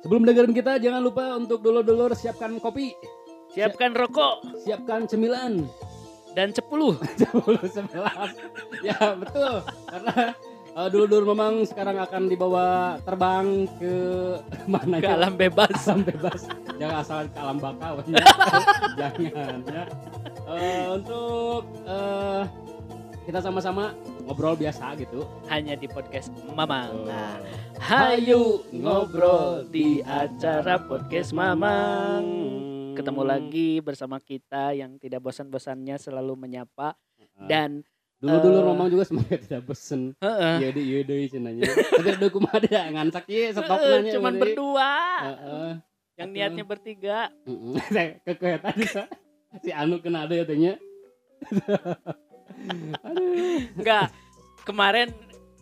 Sebelum dengerin kita jangan lupa untuk dulur-dulur siapkan kopi, Siapkan rokok siapkan cemilan. dan 10 10 11. Ya, betul. Karena eh, dulur-dulur memang sekarang akan dibawa terbang ke mana ke ya? alam bebas. alam bebas. Jangan asal ke alam baka. ya. Jangan ya. Eh, untuk eh, kita sama-sama ngobrol biasa gitu. Hanya di podcast Mamang. Nah. Hayu ngobrol di acara podcast Mamang. Ketemu lagi bersama kita yang tidak bosan-bosannya selalu menyapa dan dulu-dulu eh, ngomong juga semoga tidak bosen. heeh, Iya deh, iya deh cenanya. Tapi ada kumaha ada ngansak stop nanya. cuman berdua. Heeh. Yang niatnya bertiga. Heeh. Keketan si Anu kena ada ya tanya. Enggak. Kemarin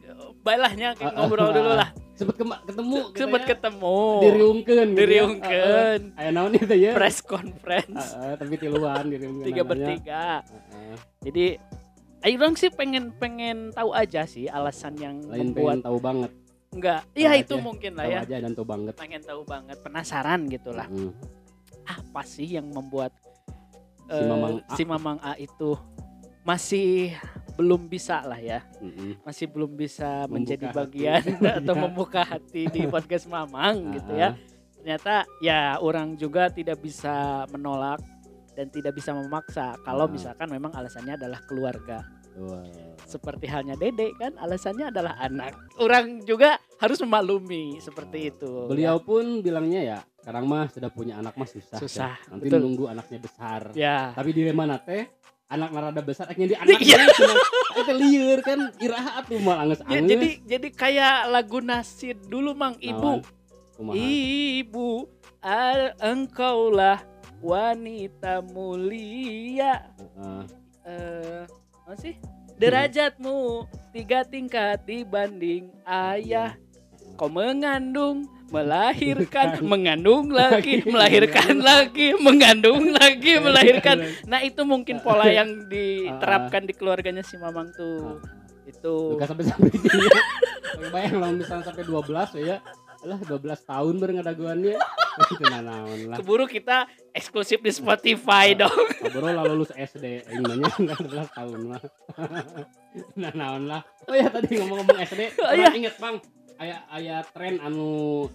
eh, baiklah Ah, ah, ngobrol ah, dulu ah. lah. Sempet ketemu gitu Sempet ya. ketemu. diriungkeun gitu ya. Diriungkeun. Aya naon itu ya? Press conference. Heeh, tapi tiluan diriungkeun. Tiga bertiga. Jadi Ayo dong sih pengen pengen tahu aja sih alasan yang Lain membuat pengen tahu banget. enggak. Tahu Iya aja. itu mungkin lah Tahu ya. aja dan tahu banget. Pengen tahu banget, penasaran gitu lah. Heeh. Apa sih yang membuat Si eh, Mamang A. si Mamang A itu masih belum bisa lah ya. Masih belum bisa Membuka menjadi hati. bagian atau Iya. membuka hati di podcast Mamang gitu ya. Ternyata ya orang juga tidak bisa menolak dan tidak bisa memaksa kalau Ah. misalkan memang alasannya adalah keluarga. Wah. seperti halnya Dede kan alasannya adalah anak. Orang juga harus memaklumi seperti itu. Beliau pun bilangnya ya, sekarang mah sudah punya anak mah susah. Susah, ya. Nanti betul. nunggu anaknya besar. ya. Tapi di mana teh anak narada besar akhirnya di anak Iya. itu lieur kan iraha atuh mal anges Ya, jadi jadi kayak lagu nasid dulu Mang Ibu. Ibu, al engkaulah wanita mulia. Eh, apa sih? Derajatmu tiga tingkat dibanding ayah. Kau mengandung, melahirkan, mengandung lagi, melahirkan lagi, mengandung lagi, melahirkan. Nah itu mungkin pola yang diterapkan di keluarganya si Mamang tuh. Itu. Bukan sampai sampai ya. Bayang lah misalnya sampai 12 ya. Alah 12 tahun bareng adaguannya. Itu naon lah. Keburu kita eksklusif di Spotify dong. Ngobrol lah lulus SD nya 12 tahun lah. Nah naon lah. Oh ya tadi ngomong-ngomong SD, Oh, iya. inget Bang, aya aya tren anu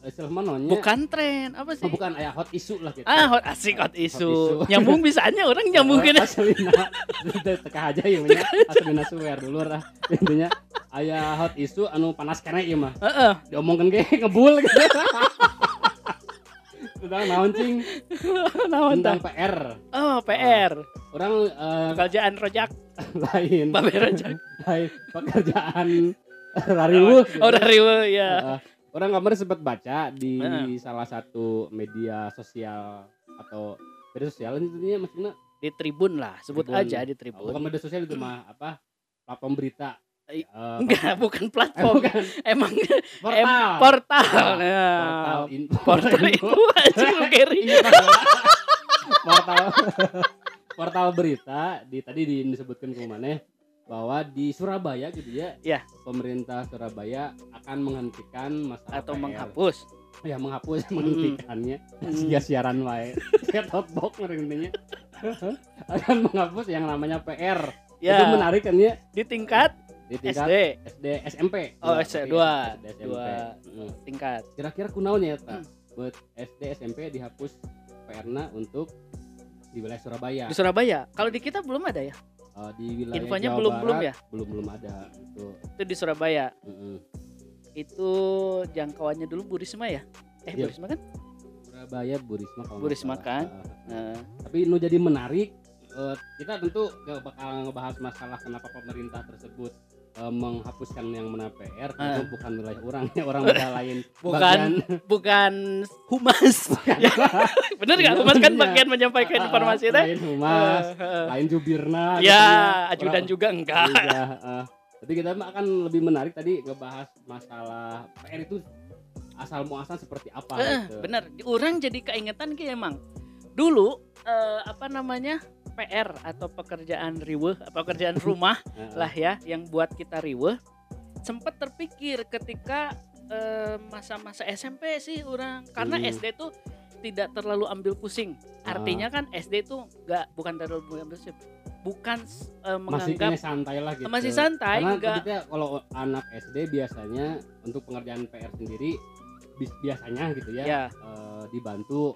nya? Bukan tren, apa sih? Oh, bukan aya hot issue lah gitu. Ah, hot asik hot Hot isu. issue. Nyambung bisanya orang nyambungin. Aslina. Teka aja ya nya. Aslina swear dulu lah. Intinya aya hot issue anu panas kene ieu mah. Heeh. Diomongkeun ge ngebul gitu. Tentang naon cing? Naon Tentang? PR. Oh, PR. Orang eh, Pekerjaan rojak, lain. babe rojak. lain pekerjaan rariwuh. gitu. Oh, dari ya. Heeh. orang kemarin sempat baca di Heeh. salah satu media sosial atau media sosial intinya maksudnya Di Tribun lah, sebut Tribun. aja di bukan Tribun. media sosial itu mah apa platform berita Eh, Eh, Enggak, bukan eh, platform. bukan Emang portal em, portal. portal info portal itu aja lu Gary. Iya, portal portal berita di tadi di, disebutkan ke mana bahwa di Surabaya gitu ya, Ya. pemerintah Surabaya akan menghentikan masalah Atau menghapus. ya menghapus menghentikannya Mm. Sia siaran wae kayak totbok intinya akan menghapus yang namanya PR itu Ya, menarik kan ya di tingkat di tingkat SD. SD SMP Oh, SD, dua. SD SMP Dua. Mm. Tingkat. kira-kira kunaonnya ya Hmm. buat SD SMP dihapus PR-na untuk di wilayah Surabaya Di Surabaya. Kalau di kita belum ada ya. Eh, di wilayah Infonya Jawa belum- Barat, belum ya? belum belum ada itu Itu di Surabaya. Mm-mm. Itu jangkauannya dulu Bu Risma ya? Eh, Bu Iya. Risma kan? Surabaya Bu Risma kalau Bu nggak Risma salah. kan? Eh, Nah, tapi nu jadi menarik eh, kita tentu gak bakal ngebahas masalah kenapa pemerintah tersebut eh, menghapuskan yang mana PR karena Ah. bukan wilayah orang orang beda lain Bukan. bagian bukan humas. Ya, Bener nggak? Humas kan Iya. bagian menyampaikan ah, informasi teh. lain humas Eh, eh. lain jubirna Ya, gitu ajudan Orang- juga enggak. Iya, eh. tapi kita akan lebih menarik tadi ngebahas masalah PR itu asal muasal seperti apa Eh, gitu. bener. Orang jadi keingetan ki emang. Dulu eh, apa namanya? PR atau pekerjaan riweh, pekerjaan rumah lah ya yang buat kita riweh. Sempat terpikir ketika eh, masa-masa SMP sih orang karena Hmm. SD tuh tidak terlalu ambil pusing. Artinya kan SD tuh nggak bukan terlalu ambil pusing, bukan masih menganggap kayaknya santai lah gitu masih santai karena nggak kita kalau anak SD biasanya untuk pengerjaan PR sendiri biasanya gitu ya ya eh, dibantu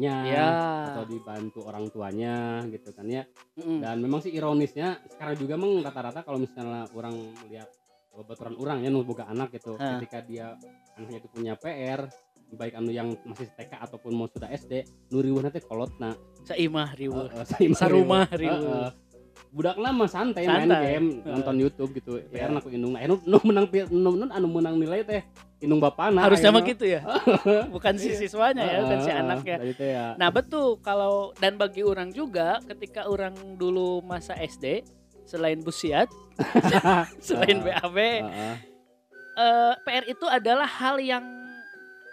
kakaknya ya atau dibantu orang tuanya gitu kan ya mm, dan memang sih ironisnya sekarang juga emang rata-rata kalau misalnya orang melihat baturan orang ya nubuka anak gitu Hah. ketika dia anaknya itu punya PR baik anu yang masih TK ataupun mau sudah SD nu riweuh nanti kolotna saimah riweuh. Heeh, saimah Sarumah riweuh. riweuh. Heeh. Budak lama santai, main Santai. game Heeh. nonton YouTube gitu Ya. PR aku indung nah nu menang nu, nu anu menang nilai teh indung bapana Harusnya mah gitu ya. bukan si Iya. siswanya ya, bukan si anaknya. ya Nah betul kalau dan bagi orang juga ketika orang dulu masa SD selain busiat, selain. BAB, Heeh. eh, PR itu adalah hal yang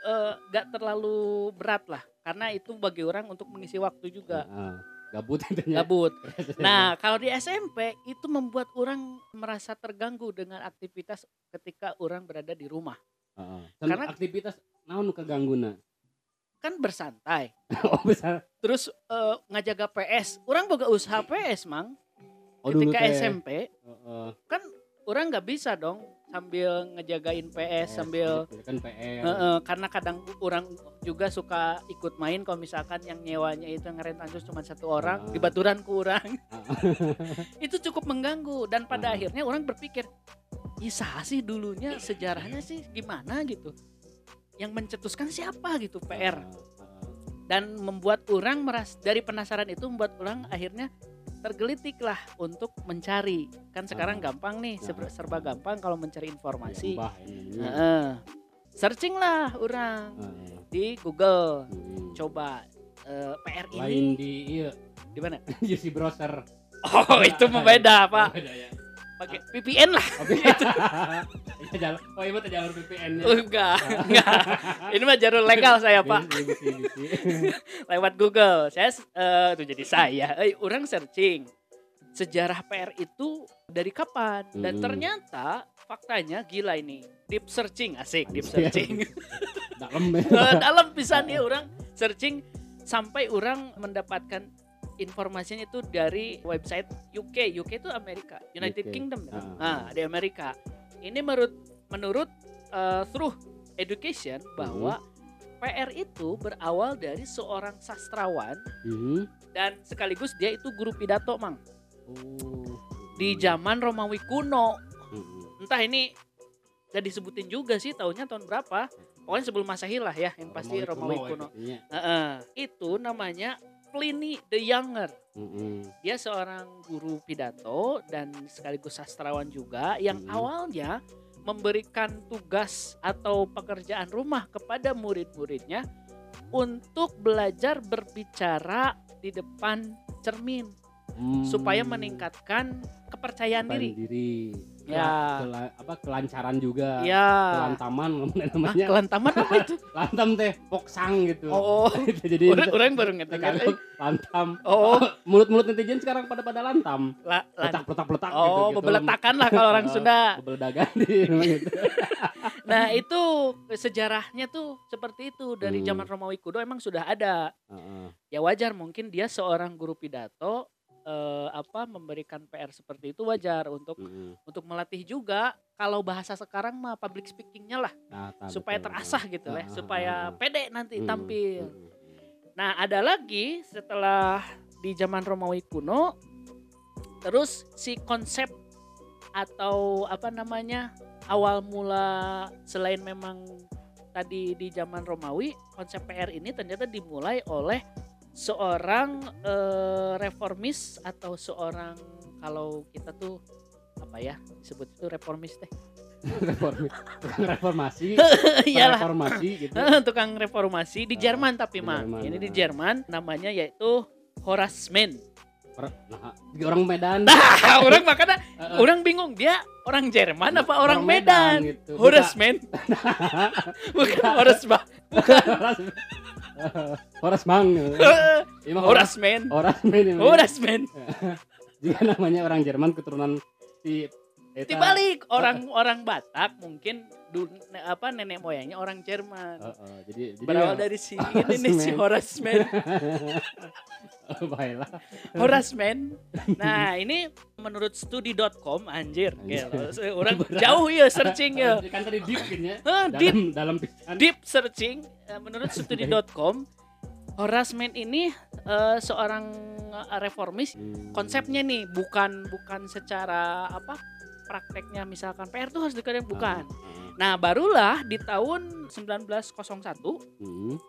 eh, gak terlalu berat lah karena itu bagi orang untuk mengisi waktu juga Heeh. Gabut intinya gabut. Nah kalau di SMP itu membuat orang merasa terganggu dengan aktivitas ketika orang berada di rumah Heeh. Karena- Karena aktivitas naon kegangguna. kan bersantai. oh besar. Terus eh, ngajaga PS, orang boga usaha PS mang. Oh ketika. SMP Heeh. orang nggak bisa dong sambil ngejagain PS sambil gitu, kan PR. Heeh, karena kadang orang juga suka ikut main kalau misalkan yang nyewanya itu ngeren anjus cuma satu orang Ah. di baturan kurang itu cukup mengganggu dan pada Ah. akhirnya orang berpikir isa sih dulunya sejarahnya sih gimana gitu yang mencetuskan siapa gitu PR dan membuat orang meras dari penasaran itu membuat orang akhirnya tergelitik lah untuk mencari kan sekarang Ah. gampang nih serba, Ah. serba gampang kalau mencari informasi Ya, searching lah orang di Google Hmm. coba eh, PR ini Lain di iya di mana? di si browser. Oh itu membeda pak. Oh, beda ya. Pakai VPN lah. Oke. Ya jalan. Oh iya mah jalur VPN nya. Oh, enggak, enggak. Ini mah jalur legal saya pak. Bisi. Lewat Google. Saya eh tuh jadi saya. Eh, orang searching sejarah PR itu dari kapan dan Hmm. ternyata faktanya gila ini deep searching asik deep searching Dalam ya. Eh, dalam pisan ya orang searching sampai orang mendapatkan informasinya itu dari website UK UK itu Amerika United UK. Kingdom kan? Ah. nah di Amerika ini menurut menurut eh, through education bahwa PR itu berawal dari seorang sastrawan Mhm. dan sekaligus dia itu guru pidato mang Oh. di zaman Romawi kuno Mhm. entah ini gak disebutin juga sih tahunnya tahun berapa pokoknya sebelum masehi lah ya yang pasti Romawi kuno. Heeh. itu namanya Pliny the Younger Mhm. dia seorang guru pidato dan sekaligus sastrawan juga yang Mhm. awalnya memberikan tugas atau pekerjaan rumah kepada murid-muridnya untuk belajar berbicara di depan cermin Hmm. supaya meningkatkan kepercayaan Kepercayaan diri. diri. Ya. Kela- apa kelancaran juga. Ya. Kelantaman Ah, namanya. kelantaman apa itu? Lantam teh poksang gitu. Oh, Jadi orang, orang baru ngerti. Tagalog lantam. Oh, Mulut-mulut netizen sekarang pada pada lantam. la, Letak letak letak oh, gitu. gitu. bebeletakan lah kalau orang Oh, Sunda. Bebeledagan gitu. Nah itu sejarahnya tuh seperti itu dari Hmm. zaman Romawi kuno emang sudah ada. Heeh. Ya wajar mungkin dia seorang guru pidato eh, apa memberikan PR seperti itu wajar untuk Mm-mm. untuk melatih juga kalau bahasa sekarang mah public speakingnya lah Nah, tak, supaya betul. terasah gitu lah Ah, supaya ah, ah. pede nanti Mm, tampil. mm, Nah ada lagi setelah di zaman Romawi kuno terus si konsep atau apa namanya awal mula selain memang tadi di zaman Romawi konsep PR ini ternyata dimulai oleh seorang eh, reformis atau seorang kalau kita tuh apa ya disebut itu reformis teh Reformi- tukang reformasi, iyalah reformasi gitu. tukang reformasi di Ah, Jerman tapi di mang Jerman, ini di ah. Jerman namanya yaitu Horace Mann Nah, orang Medan. Ah, orang makanya Heeh. orang bingung dia orang Jerman apa orang, Orang Medan, Medan gitu. Horace Mann bukan Horace bah Horas Horas Mang. Ini mah Horas Mann Horas ini. Horace Mann Jika namanya orang Jerman keturunan si eta- dibalik orang orang Batak mungkin du, ne- apa nenek moyangnya orang Jerman. Uh, uh, jadi jadi Berawal ya, dari si ini nih si Horasman. oh, baiklah. Horasman. Nah, ini menurut studi.com anjir. Anjir. Gila, orang jauh ya searching ya. Kan tadi deep kan ya. Deep Dalam dalam deep searching eh, menurut studi.com Horasman ini eh, seorang reformis Hmm. konsepnya nih bukan bukan secara apa prakteknya misalkan PR tuh harus dikerjain bukan. Ah, ah. Nah, barulah di tahun 1901 Hmm.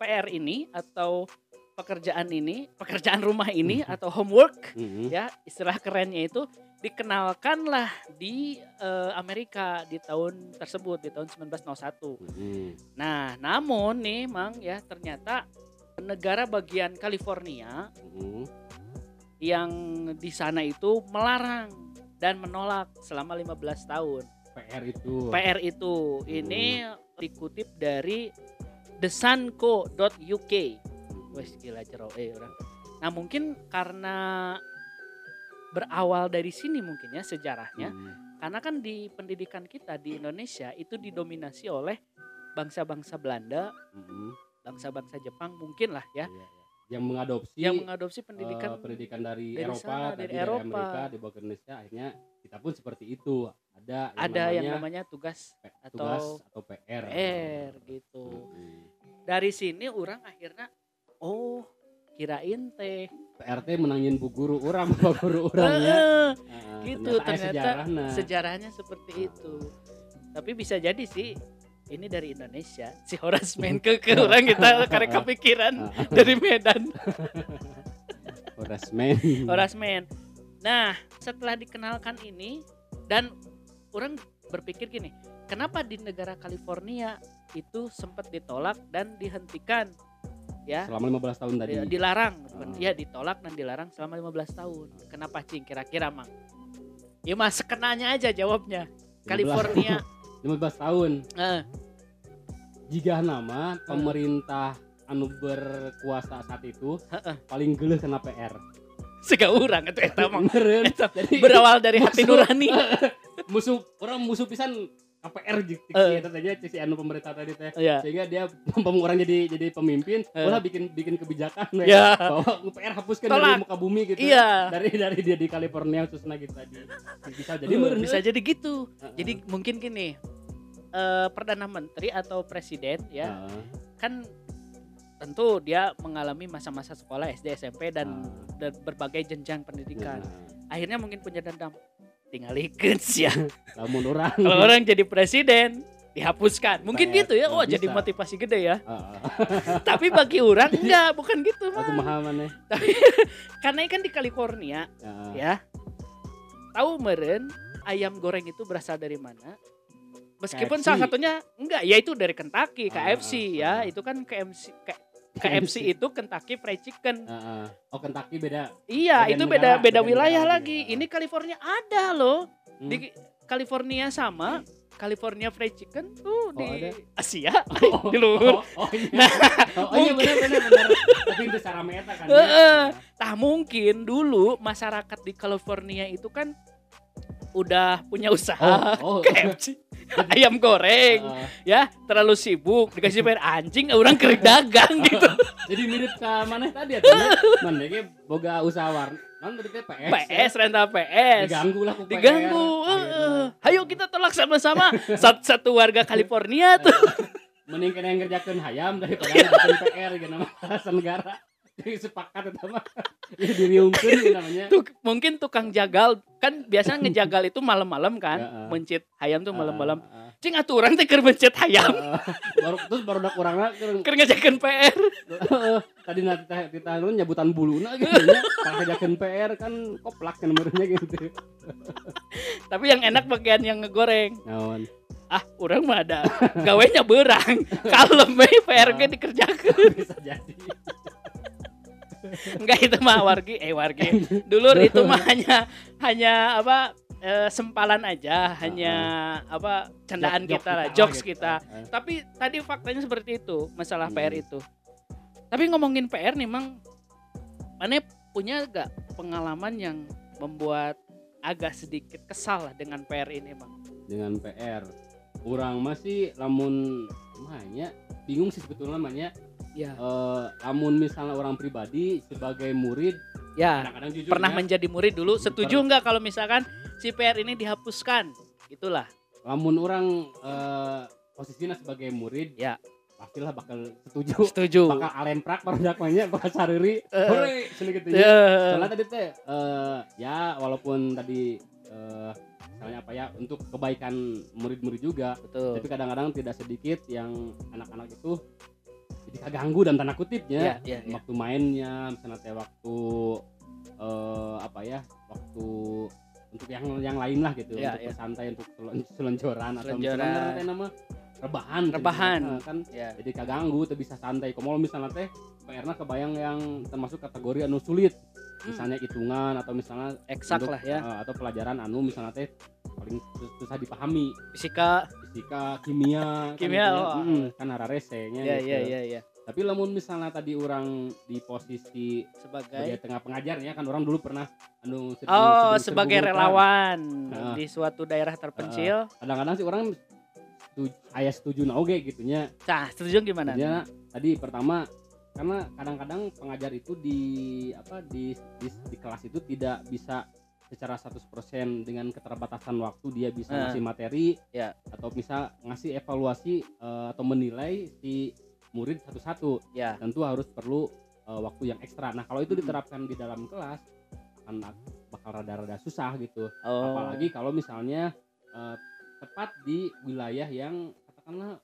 PR ini atau pekerjaan ini, pekerjaan rumah ini atau homework Hmm. ya, istilah kerennya itu dikenalkanlah di eh, Amerika di tahun tersebut di tahun 1901. Hmm. Nah, namun nih Mang ya ternyata negara bagian California Hmm. yang di sana itu melarang dan menolak selama 15 tahun. PR itu. PR itu ini dikutip dari thesunco.uk. Wes gila jero eh orang. Nah, mungkin karena berawal dari sini mungkin ya sejarahnya. Hmm. Karena kan di pendidikan kita di Indonesia itu didominasi oleh bangsa-bangsa Belanda, Hmm. bangsa-bangsa Jepang mungkin lah ya Iya, iya. Yang mengadopsi yang mengadopsi pendidikan eh, pendidikan dari, dari Eropa, sana, dari dari, Eropa. Amerika dibawa ke Indonesia akhirnya kita pun seperti itu. Ada yang ada namanya yang namanya tugas atau tugas atau PR. PR gitu. Hmm. Dari sini orang akhirnya oh kirain teh PRT menangin bu guru orang, bu guru orang ya. Gitu aya ternyata sejarahna. sejarahnya seperti itu. Tapi bisa jadi sih ini dari Indonesia. Si Horace Menke ke orang kita karek kepikiran Ah, dari Medan. Horace Mann. Horace Men. Nah, setelah dikenalkan ini dan orang berpikir gini, kenapa di negara California itu sempat ditolak dan dihentikan ya? Selama 15 tahun tadi. di- dilarang Ah. ya ditolak dan dilarang selama 15 tahun. Kenapa cing? Kira-kira mang? Ya mas sekenanya aja jawabnya. 15 California 15 tahun. eh, Jika nama pemerintah anu berkuasa saat itu paling geleh kena PR. sega urang itu eta mang Beneran. Eta Jadi berawal dari hati nurani musuh orang musuh pisan KPR gitu Eh. uh. tanya si anu pemerintah tadi teh ya sehingga dia orang jadi jadi pemimpin Eh. malah bikin bikin kebijakan we. ya bahwa PR hapuskan Tolak. dari muka bumi gitu iya dari dari dia di California khususnya gitu tadi bisa jadi Eh, meureun bisa jadi gitu Heeh. jadi mungkin gini eh, perdana menteri atau presiden ya Heeh. kan tentu dia mengalami masa-masa sekolah SD SMP dan Heeh. dan berbagai jenjang pendidikan Nah, akhirnya mungkin punya dendam tinggal ikut sih ya lamun orang kalau orang jadi presiden dihapuskan mungkin PR, gitu ya bisa. jadi motivasi gede ya Heeh. tapi bagi orang enggak bukan gitu aku mahal mana karena kan di California Heeh. ya tahu meren ayam goreng itu berasal dari mana meskipun KFC. salah satunya enggak ya itu dari Kentucky Ah, KFC ya ah. itu kan KFC KFC itu Kentucky Fried Chicken Heeh. oh Kentucky beda iya Beda itu negara, beda beda beda wilayah negara lagi ah. ini California ada loh Hmm. di California sama California Fried Chicken tuh Oh, di ada? Asia Oh, di luhur oh, oh iya oh, iya benar benar benar tapi secara meta kan ya. Heeh. Tah mungkin dulu masyarakat di California itu kan udah punya usaha oh, oh. KFC ayam goreng Heeh. ya terlalu sibuk dikasih bayar anjing orang kering dagang gitu. Jadi mirip ke mana tadi ya tuh mana boga usaha warna tadi PS PS rental PS diganggu lah ku PR. diganggu heeh. ayo kita tolak sama-sama. Satu, satu warga California tuh. Mending kena yang ngerjakeun hayam daripada ngerjakeun PR gitu nama negara jadi sepakat mah ya diriungkeun namanya. Tuh mungkin tukang jagal kan biasanya ngejagal itu malam-malam kan? Heeh. mencit hayam tuh malam-malam. Ah, ah, cing aturan teh keur mencit hayam. Ah. baru terus baru udah kurang lah keur ngejakeun PR tadi nanti kita nu nyabutan buluna gitu nya kalau ngerjakeun PR kan koplak kan nomornya gitu tapi yang enak bagian yang ngegoreng. Naon? Ah orang mah ada. Gawenya berang kalem we PR ge dikerjakeun. Bisa jadi enggak itu mah wargi eh wargi. Dulur itu mah hanya hanya apa eh, sempalan aja hanya apa candaan Jok- kita lah kita jokes lah kita. Gitu. tapi tadi faktanya seperti itu masalah Hmm. PR itu. Tapi ngomongin PR nih mang mana punya gak pengalaman yang membuat agak sedikit kesal lah dengan PR ini mang? Dengan PR orang masih lamun namanya bingung sih sebetulnya namanya Ya. eh, lamun misalnya orang pribadi sebagai murid Ya. kadang-kadang jujur Pernah ya, menjadi murid dulu. Setuju nggak kalau misalkan si PR ini dihapuskan? Itulah. lamun orang eh, posisinya sebagai murid Ya. pastilah bakal setuju Setuju. bakal alemprak banyak bakal sariri Eh. hore sini gitu ya soalnya tadi teh eh, ya walaupun tadi eh, misalnya apa ya untuk kebaikan murid-murid juga Betul. tapi kadang-kadang tidak sedikit yang anak-anak itu jadi kaganggu dan tanda kutipnya Ya, ya, ya. waktu mainnya misalnya teh waktu eh, apa ya waktu untuk yang yang lain lah gitu Ya, untuk ya. bersantai untuk selon- selonjoran atau misalnya teh nama rebahan gitu. Rebahan. Nah, kan Ya. jadi kaganggu tuh bisa santai kalau misalnya teh PR-na kebayang yang termasuk kategori anu sulit Hmm. misalnya hitungan atau misalnya Eksak untuk, lah ya. eh, atau pelajaran anu misalnya teh paling sus- susah dipahami Fisika. Fisika kimia Kimia, kan, gitu ya. oh. Mm, kan hara resenya Ya, gitu. ya, ya, ya. tapi lamun misalnya tadi orang di posisi sebagai Sebagai tengah pengajarnya kan orang dulu pernah anu Oh, sebagai relawan Heeh. di suatu daerah terpencil. kadang-kadang sih orang setuju, ayah setuju nah oke gitunya Nah, setuju gimana? Artinya tadi pertama karena kadang-kadang pengajar itu di apa di, di di kelas itu tidak bisa secara 100% dengan keterbatasan waktu dia bisa Eh. ngasih materi Ya. atau bisa ngasih evaluasi eh, atau menilai si murid satu-satu Ya. tentu harus perlu eh, waktu yang ekstra nah kalau itu Mm. diterapkan di dalam kelas akan bakal rada-rada susah gitu Oh. apalagi kalau misalnya eh, tepat di wilayah yang katakanlah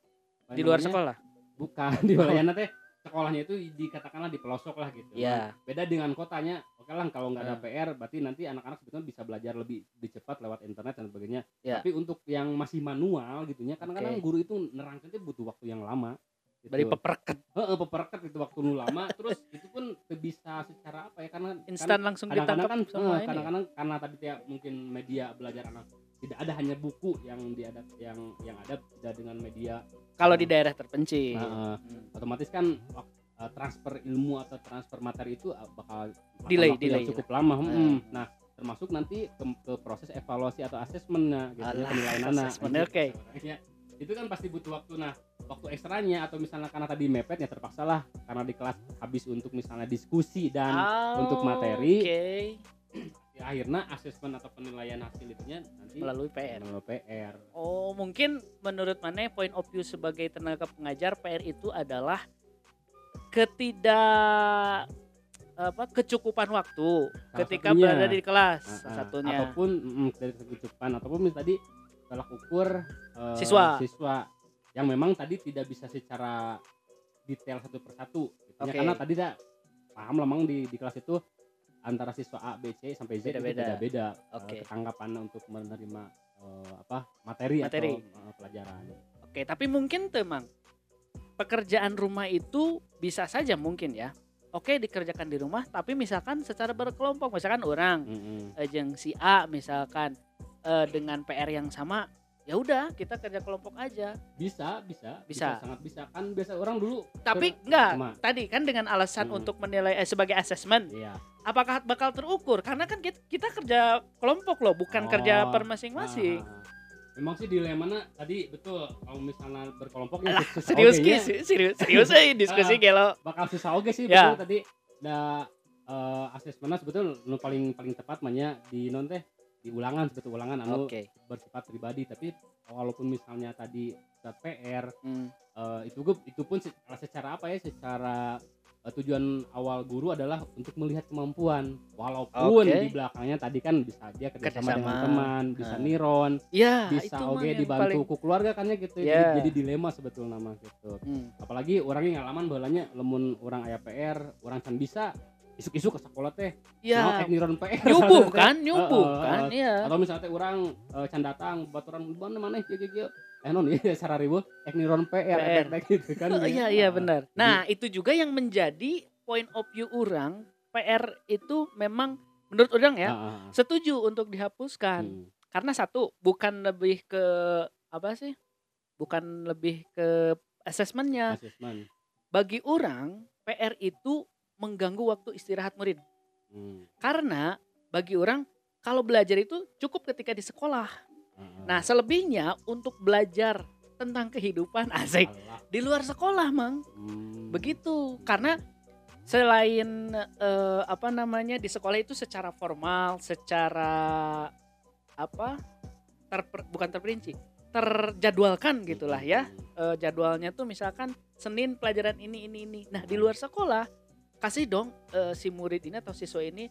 di luar namanya, sekolah. bukan di wilayahnya teh sekolahnya itu dikatakanlah di pelosok lah gitu Ya. beda dengan kotanya oke lah kalau nggak ada Hmm. PR berarti nanti anak-anak sebetulnya bisa belajar lebih lebih cepat lewat internet dan sebagainya Ya. tapi untuk yang masih manual gitunya kadang-kadang Oke. guru itu nerangkan itu butuh waktu yang lama gitu. Dari peperket Heeh, peperket itu waktu nu lama terus itu pun bisa secara apa ya karena instan langsung kadang-kadang ditangkap kan sama eh, ini. ya? kadang-kadang karena tadi ya mungkin media belajar anak tidak ada hanya buku yang diada yang yang ada tidak dengan media Kalau di daerah terpencil. Nah, eh, Hmm. otomatis kan wak- eh, transfer ilmu atau transfer materi itu eh, bakal Delay, delay cukup lama. Ah. Hmm. Nah, termasuk nanti ke, ke proses evaluasi atau asesmennya gitu ya, penilaian anak. oke. Ya, itu kan pasti butuh waktu. Nah, waktu ekstranya atau misalnya karena tadi mepet ya terpaksa lah karena di kelas habis untuk misalnya diskusi dan Oh, untuk materi. Oke. ya, akhirnya asesmen atau penilaian hasil itunya nanti Melalui PR. melalui PR. Oh, mungkin menurut mana point of view sebagai tenaga pengajar PR itu adalah ketidak apa kecukupan waktu Salah ketika satunya. berada di kelas salah ah. satunya. ataupun mm, dari kecukupan ataupun tadi tolak ukur eh, Siswa. siswa yang memang tadi tidak bisa secara detail satu persatu gitu. Oke. karena tadi tidak paham lah memang di, di kelas itu antara siswa A, B, C sampai Z itu Beda-beda. beda-beda Oke. eh, ketanggapan untuk menerima eh, apa materi, Materi. atau eh, pelajaran. Oke, tapi mungkin temang pekerjaan rumah itu bisa saja mungkin ya. Oke dikerjakan di rumah, tapi misalkan secara berkelompok, misalkan orang eh, jeung si A misalkan eh, dengan PR yang sama, ya udah kita kerja kelompok aja. Bisa, bisa, Bisa. sangat bisa kan biasa orang dulu Tapi Ter- enggak, tadi kan dengan alasan Hmm. untuk menilai eh, sebagai asesmen, iya apakah bakal terukur? Karena kan kita, kita kerja kelompok loh, bukan Oh, kerja per masing-masing. Ah, ah, ah. Memang sih dilemanya tadi betul kalau misalnya berkelompok ya Alah, serius ki, serius, serius eh diskusi Ah. gelo. bakal susah oke sih Ya. betul tadi da eh, asesmennya sebetulnya nu paling paling tepat mahnya di non teh di ulangan sebetulnya ulangan anu Oke. bersifat pribadi tapi walaupun misalnya tadi PR Hmm. eh, itu gue itu pun se- secara apa ya secara eh, tujuan awal guru adalah untuk melihat kemampuan walaupun Oke. di belakangnya tadi kan bisa dia kerjasama dengan Kerjasama. teman bisa Ah. niron Ya, bisa oke yang dibantu paling- ku keluarga kan ya gitu Ya. jadi, jadi dilema sebetulnya nama gitu Hmm. apalagi orangnya ngalaman balanya lemun orang aya PR orang can bisa isuk-isuk ke sekolah teh Ya, mau niron PR nyubuh kan, nyubuh Heeh, kan, heeh. ya. atau misalnya teh orang eh, can datang buat orang mana mana kieu kieu kieu eh non iya cara ribu ek niron PR, PR. gitu kan Oh, gitu. iya iya Heeh. benar. Nah, itu juga yang menjadi point of view orang PR itu memang menurut orang ya heeh. setuju untuk dihapuskan. Hmm. Karena satu bukan lebih ke apa sih? Bukan lebih ke asesmennya. Asesmen. Bagi orang PR itu mengganggu waktu istirahat murid. Hmm. Karena bagi orang kalau belajar itu cukup ketika di sekolah. Nah, selebihnya untuk belajar tentang kehidupan asik Allah. di luar sekolah, Mang. Hmm. Begitu. Karena selain eh, apa namanya di sekolah itu secara formal, secara apa? terper- bukan terperinci, terjadwalkan gitulah ya. Eh, jadwalnya tuh misalkan Senin pelajaran ini ini ini. Nah, di luar sekolah kasih dong eh, si murid ini atau siswa ini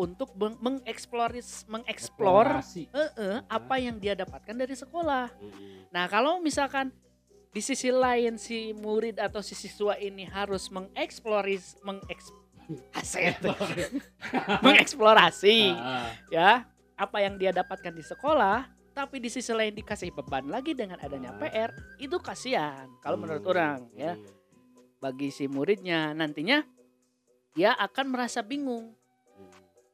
untuk meng- mengeksploris mengeksplor eh, eh, apa yang dia dapatkan dari sekolah. Hmm. Nah, kalau misalkan di sisi lain si murid atau si siswa ini harus mengeksploris mengeks aset mengeksplorasi Ah, ya apa yang dia dapatkan di sekolah tapi di sisi lain dikasih beban lagi dengan adanya Ah. PR itu kasihan kalau menurut hmm, orang ya hmm, bagi si muridnya nantinya dia akan merasa bingung.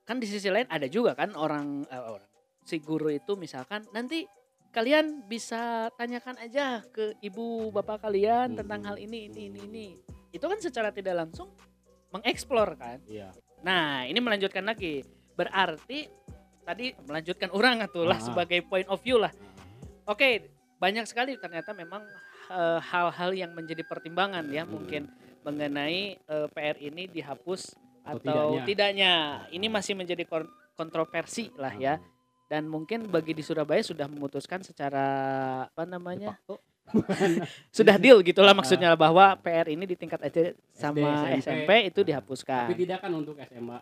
Kan di sisi lain ada juga kan orang eh, orang si guru itu misalkan nanti kalian bisa tanyakan aja ke ibu bapak kalian Hmm. tentang hal ini ini ini ini itu kan secara tidak langsung mengeksplor kan Iya. nah ini melanjutkan lagi berarti tadi melanjutkan orang atuh lah Ah. sebagai point of view lah oke banyak sekali ternyata memang eh, hal-hal yang menjadi pertimbangan ya Hmm. mungkin mengenai eh, PR ini dihapus Atau atau, tidaknya. tidaknya. Ini masih menjadi kon- kontroversi lah ya. Dan mungkin bagi di Surabaya sudah memutuskan secara apa namanya? Sudah deal gitulah Ah. maksudnya bahwa PR ini di tingkat SD sama SMP. SMP, itu Tapi dihapuskan. tidak kan untuk SMA.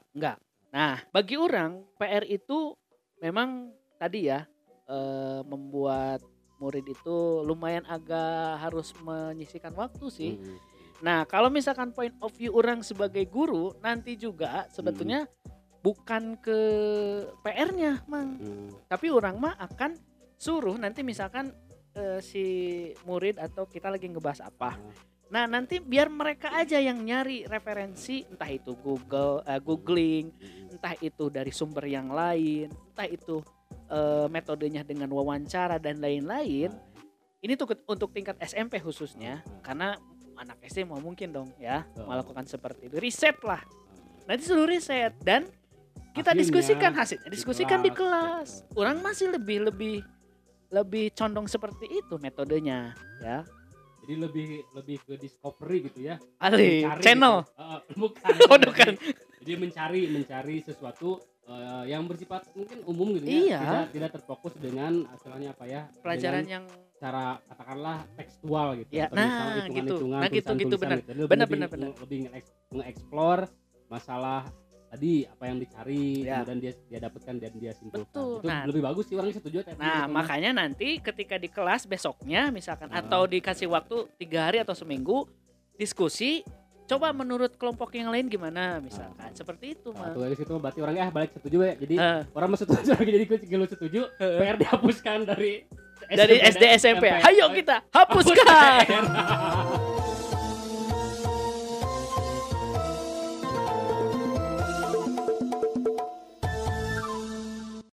Nah, bagi orang PR itu memang tadi ya eh, membuat murid itu lumayan agak harus menyisihkan waktu sih. Hmm. Nah, kalau misalkan point of view orang sebagai guru nanti juga sebetulnya bukan ke PR-nya, Mang. Hmm. Tapi orang mah akan suruh nanti misalkan eh, si murid atau kita lagi ngebahas apa. Nah, nanti biar mereka aja yang nyari referensi entah itu Google eh, googling, Hmm. entah itu dari sumber yang lain, entah itu eh, metodenya dengan wawancara dan lain-lain. Ini tuh untuk tingkat SMP khususnya Hmm. karena anak SD mau mungkin dong ya Betul. melakukan seperti itu riset lah nanti suruh riset dan kita Hasilnya diskusikan hasilnya di diskusikan di kelas. kelas orang masih lebih lebih lebih condong seperti itu metodenya ya Jadi lebih lebih ke discovery gitu ya. Ali Mencari channel gitu. Eh, bukan. Oh, bukan. Jadi mencari mencari sesuatu eh, yang bersifat mungkin umum gitu Iya. ya. Tidak tidak terfokus dengan istilahnya apa ya? pelajaran dengan yang cara katakanlah tekstual gitu. Ya, Atau nah, misalnya gitu. hitungan-hitungan, Nah, gitu, gitu, benar. gitu. Lebih- Benar, benar, benar. Lebih nge- nge-explore masalah tadi apa yang dicari Ya. kemudian dia dia dapatkan dan dia simpulkan. Betul. Itu Nah, lebih bagus sih orangnya setuju Nah, gitu, makanya nanti ketika di kelas besoknya misalkan Ah. atau dikasih waktu tiga hari atau seminggu diskusi, coba menurut kelompok yang lain gimana misalkan seperti itu Nah, mah. dari situ berarti orangnya ah, balik setuju ya. Jadi Eh, orang mau setuju lagi jadi lu setuju PR dihapuskan dari dari SD SMP, ayo kita hapuskan.